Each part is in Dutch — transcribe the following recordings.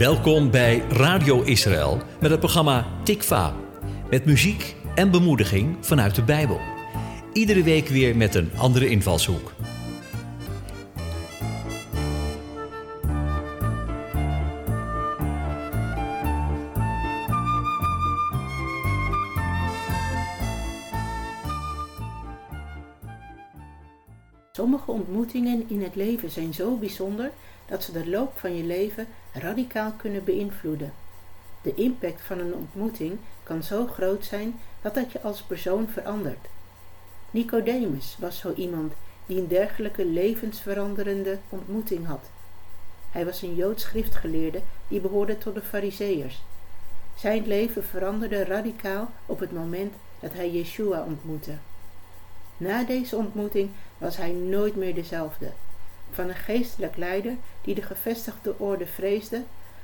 Welkom bij Radio Israël met het programma Tikva. Met muziek en bemoediging vanuit de Bijbel. Iedere week weer met een andere invalshoek. Sommige ontmoetingen in het leven zijn zo bijzonder dat ze de loop van je leven radicaal kunnen beïnvloeden. De impact van een ontmoeting kan zo groot zijn dat het je als persoon verandert. Nicodemus was zo iemand die een dergelijke levensveranderende ontmoeting had. Hij was een Joods schriftgeleerde die behoorde tot de Fariseërs. Zijn leven veranderde radicaal op het moment dat hij Yeshua ontmoette. Na deze ontmoeting was hij nooit meer dezelfde. Van een geestelijk leider die de gevestigde orde vreesde,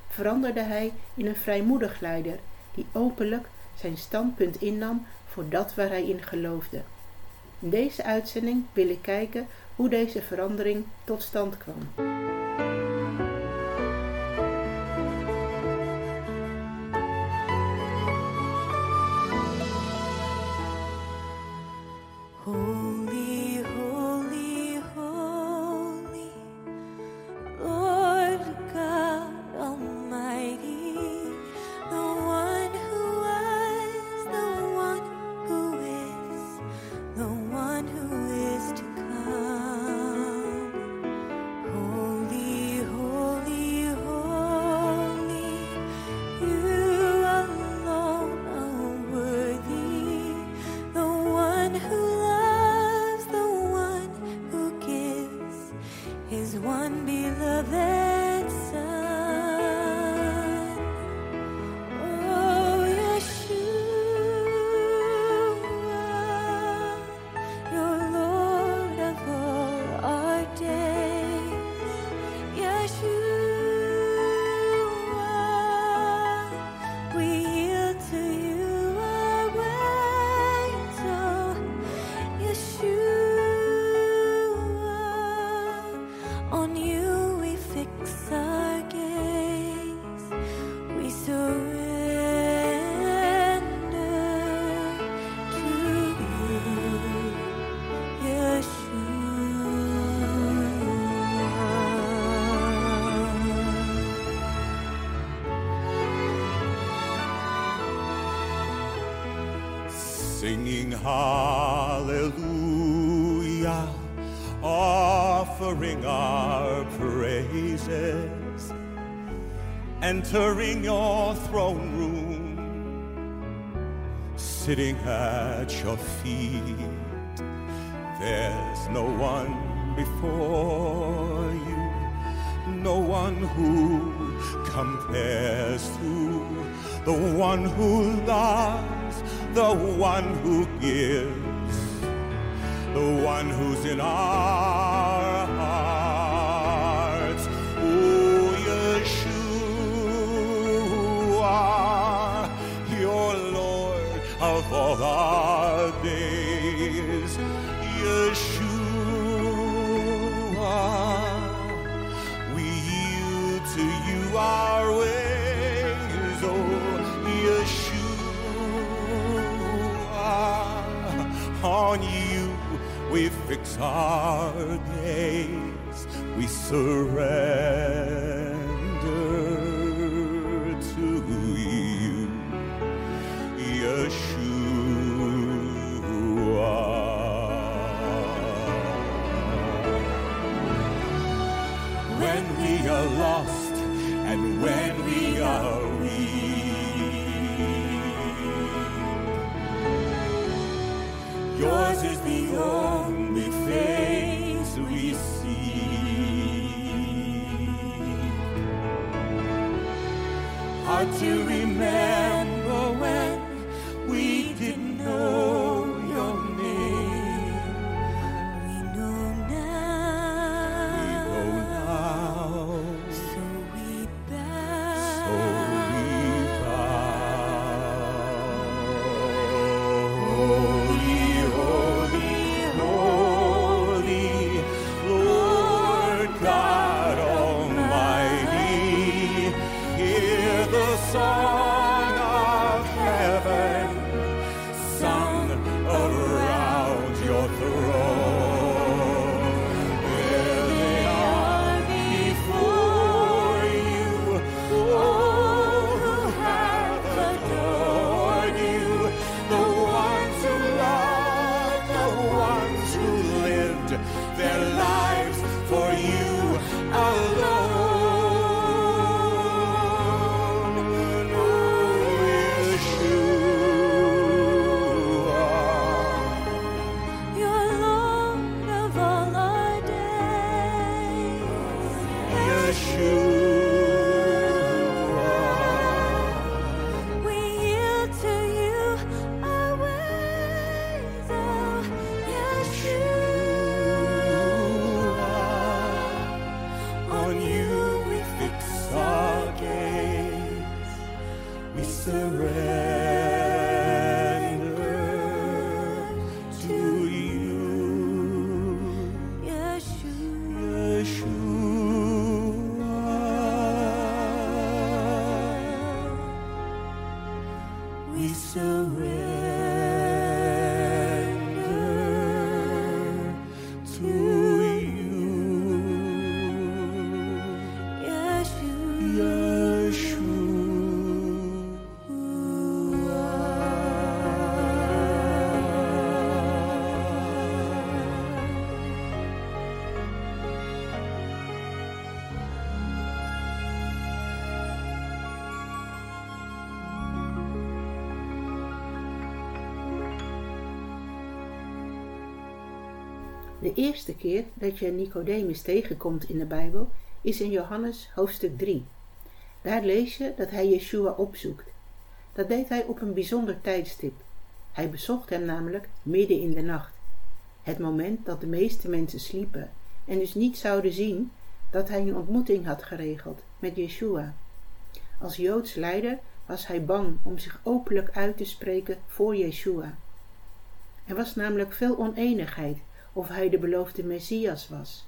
veranderde hij in een vrijmoedig leider die openlijk zijn standpunt innam voor dat waar hij in geloofde. In deze uitzending wil ik kijken hoe deze verandering tot stand kwam. Singing hallelujah, offering our praises, entering your throne room, sitting at your feet. There's no one before you, no one who compares to the one who loves, the one who gives, the one who's in our hearts. Oh, Yeshua, you're Lord of all our days. Yeshua, we yield to you we fix our gaze, we surrender De eerste keer dat je Nicodemus tegenkomt in de Bijbel is in Johannes hoofdstuk 3. Daar lees je dat hij Yeshua opzoekt. Dat deed hij op een bijzonder tijdstip. Hij bezocht hem namelijk midden in de nacht. Het moment dat de meeste mensen sliepen en dus niet zouden zien dat hij een ontmoeting had geregeld met Yeshua. Als Joods leider was hij bang om zich openlijk uit te spreken voor Yeshua. Er was namelijk veel oneenigheid of hij de beloofde Messias was.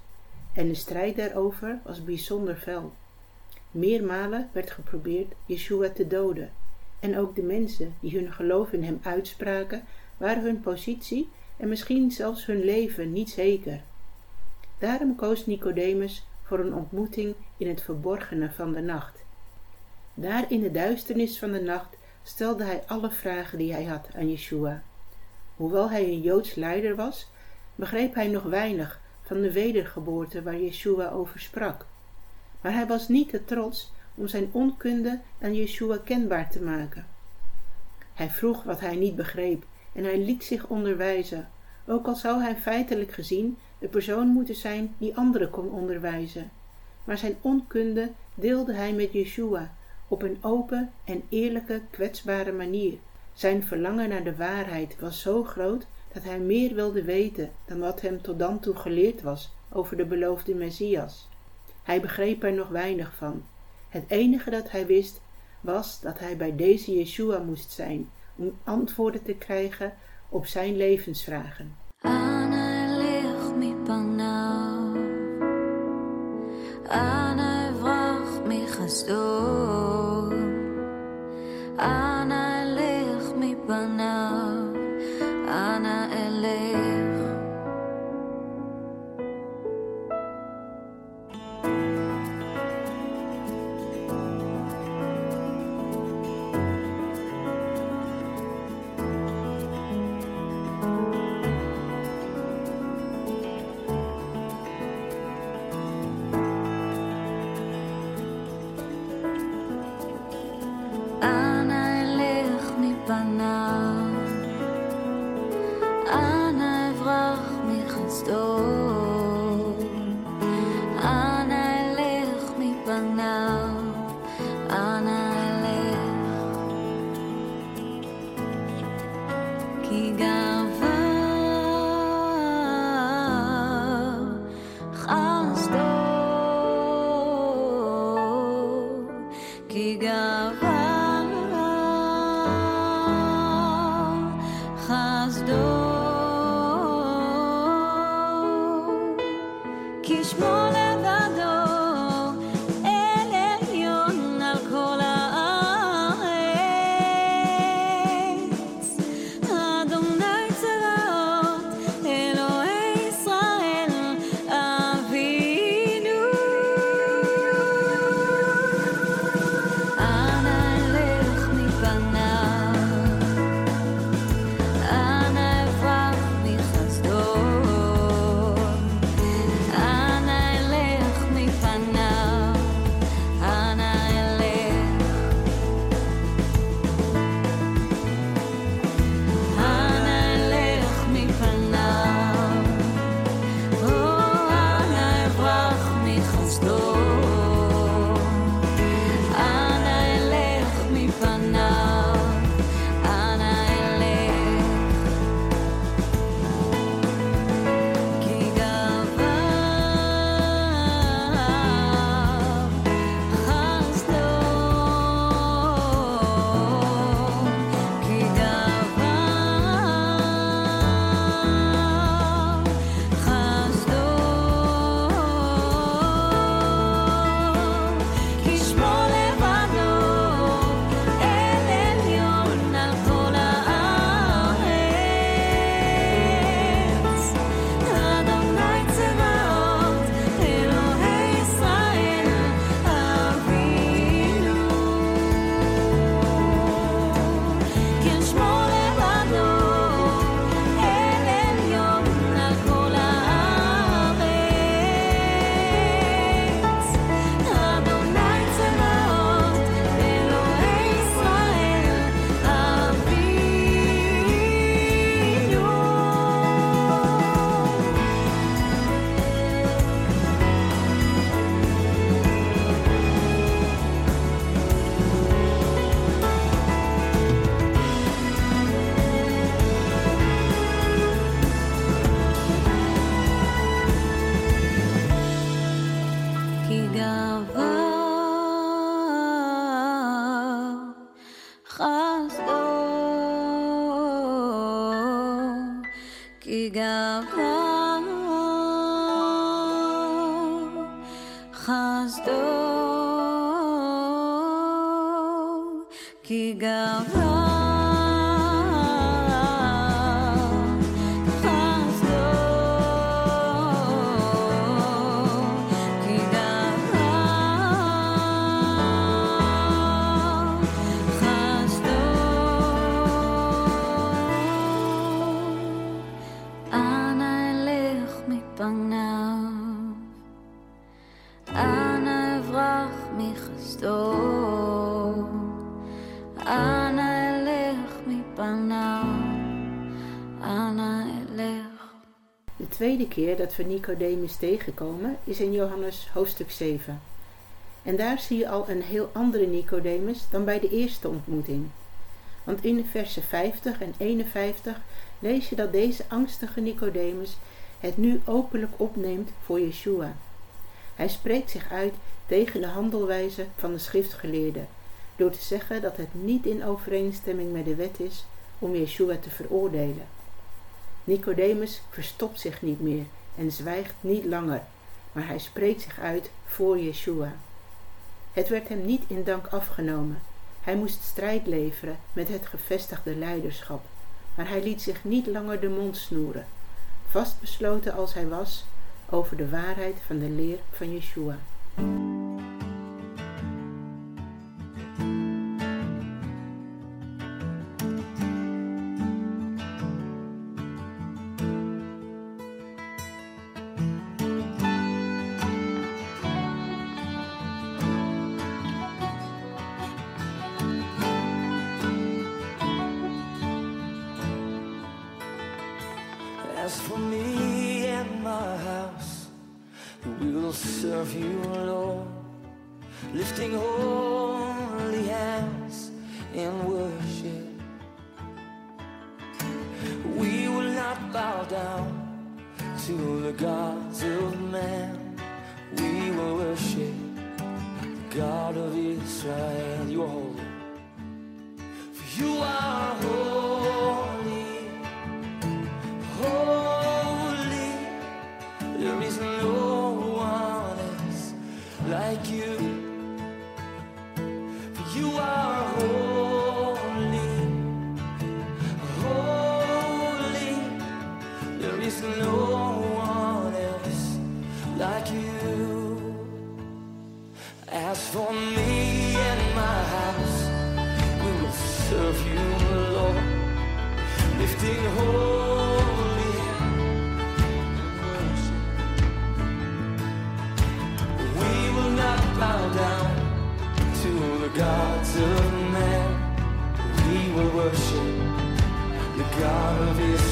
En de strijd daarover was bijzonder fel. Meermalen werd geprobeerd Yeshua te doden. En ook de mensen die hun geloof in hem uitspraken, waren hun positie en misschien zelfs hun leven niet zeker. Daarom koos Nicodemus voor een ontmoeting in het verborgene van de nacht. Daar in de duisternis van de nacht stelde hij alle vragen die hij had aan Yeshua. Hoewel hij een Joods leider was, begreep hij nog weinig van de wedergeboorte waar Yeshua over sprak. Maar hij was niet te trots om zijn onkunde aan Yeshua kenbaar te maken. Hij vroeg wat hij niet begreep en hij liet zich onderwijzen, ook al zou hij feitelijk gezien de persoon moeten zijn die anderen kon onderwijzen. Maar zijn onkunde deelde hij met Yeshua op een open en eerlijke, kwetsbare manier. Zijn verlangen naar de waarheid was zo groot dat hij meer wilde weten dan wat hem tot dan toe geleerd was over de beloofde Messias. Hij begreep er nog weinig van. Het enige dat hij wist was dat hij bij deze Yeshua moest zijn om antwoorden te krijgen op zijn levensvragen. 一个 tweede keer dat we Nicodemus tegenkomen is in Johannes hoofdstuk 7. En daar zie je al een heel andere Nicodemus dan bij de eerste ontmoeting. Want in versen 50 en 51 lees je dat deze angstige Nicodemus het nu openlijk opneemt voor Yeshua. Hij spreekt zich uit tegen de handelwijze van de schriftgeleerden, door te zeggen dat het niet in overeenstemming met de wet is om Yeshua te veroordelen. Nicodemus verstopt zich niet meer en zwijgt niet langer, maar hij spreekt zich uit voor Yeshua. Het werd hem niet in dank afgenomen. Hij moest strijd leveren met het gevestigde leiderschap, maar hij liet zich niet langer de mond snoeren, vastbesloten als hij was over de waarheid van de leer van Yeshua. As for me and my house, we will serve you, Lord, lifting holy hands in worship. We will not bow down to the gods of man. We will worship the God of Israel. You are holy. For you are holy like you. For you are holy, holy. There is no one else like you. As for me and my house, we will serve you, Lord lifting holy of man. We will worship the God of Israel.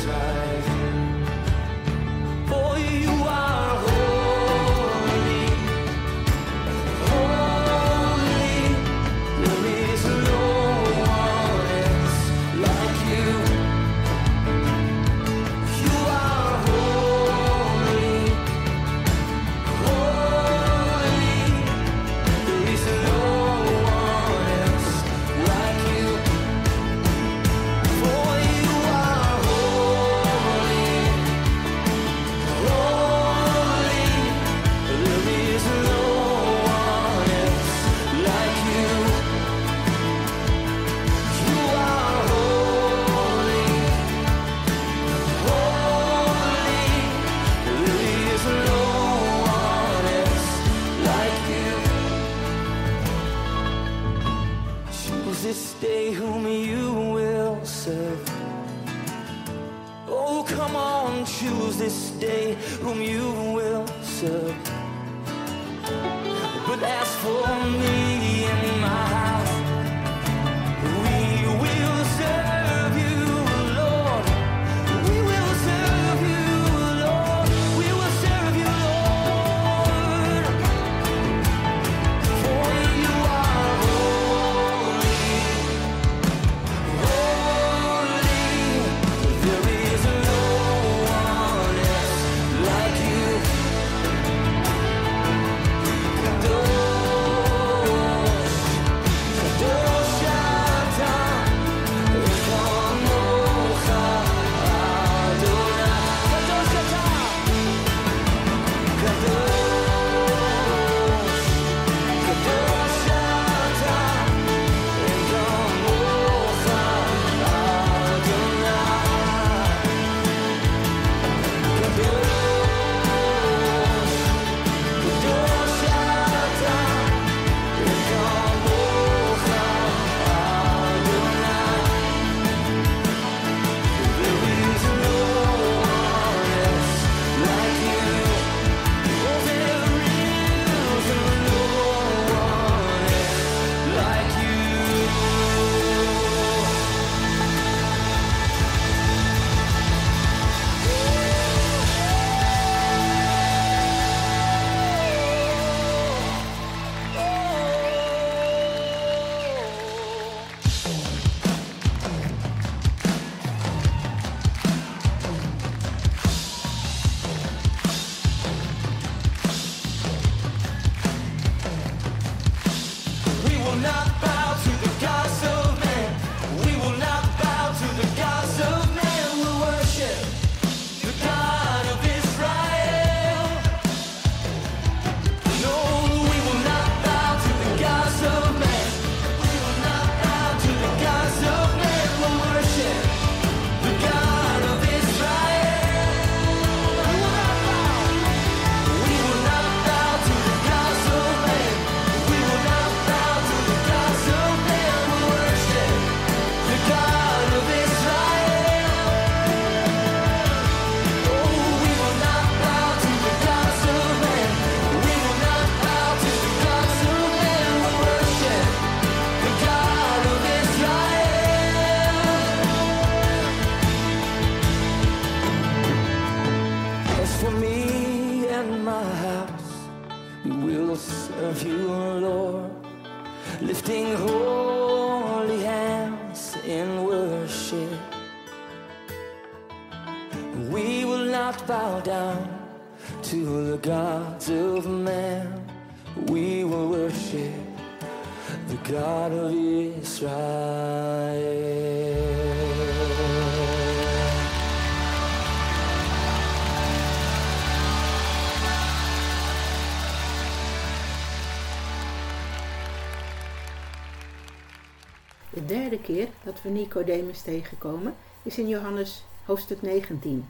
De derde keer dat we Nicodemus tegenkomen is in Johannes hoofdstuk 19.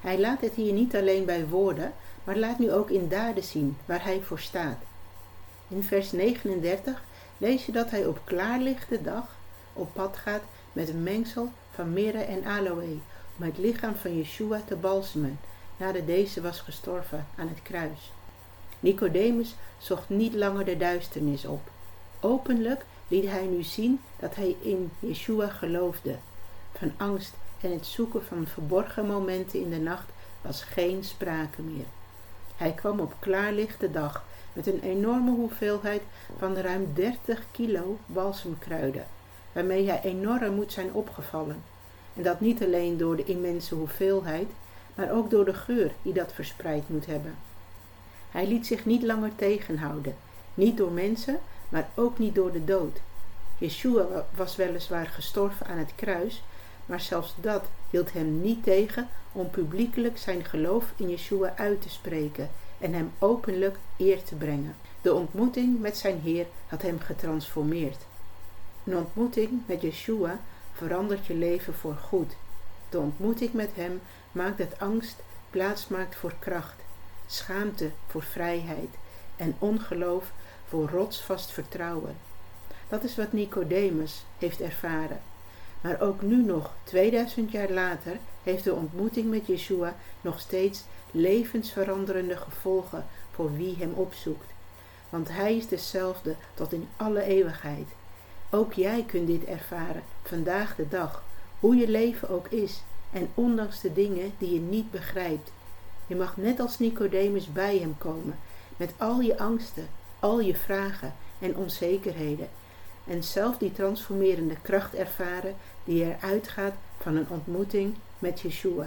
Hij laat het hier niet alleen bij woorden, maar laat nu ook in daden zien waar hij voor staat. In vers 39 lees je dat hij op klaarlichte dag op pad gaat met een mengsel van mirre en aloë om het lichaam van Yeshua te balsemen nadat deze was gestorven aan het kruis. Nicodemus zocht niet langer de duisternis op. Openlijk liet hij nu zien dat hij in Yeshua geloofde. Van angst en het zoeken van verborgen momenten in de nacht was geen sprake meer. Hij kwam op klaarlichte dag met een enorme hoeveelheid van ruim 30 kilo balsemkruiden, waarmee hij enorm moet zijn opgevallen. En dat niet alleen door de immense hoeveelheid, maar ook door de geur die dat verspreid moet hebben. Hij liet zich niet langer tegenhouden, niet door mensen, maar ook niet door de dood. Yeshua was weliswaar gestorven aan het kruis, maar zelfs dat hield hem niet tegen om publiekelijk zijn geloof in Yeshua uit te spreken en hem openlijk eer te brengen. De ontmoeting met zijn Heer had hem getransformeerd. Een ontmoeting met Yeshua verandert je leven voor goed. De ontmoeting met hem maakt dat angst plaats maakt voor kracht, schaamte voor vrijheid en ongeloof voor rotsvast vertrouwen. Dat is wat Nicodemus heeft ervaren. Maar ook nu nog, 2000 jaar later, heeft de ontmoeting met Yeshua nog steeds levensveranderende gevolgen voor wie hem opzoekt. Want hij is dezelfde tot in alle eeuwigheid. Ook jij kunt dit ervaren, vandaag de dag, hoe je leven ook is en ondanks de dingen die je niet begrijpt. Je mag net als Nicodemus bij hem komen, met al je angsten, al je vragen en onzekerheden en zelf die transformerende kracht ervaren die eruit gaat van een ontmoeting met Yeshua.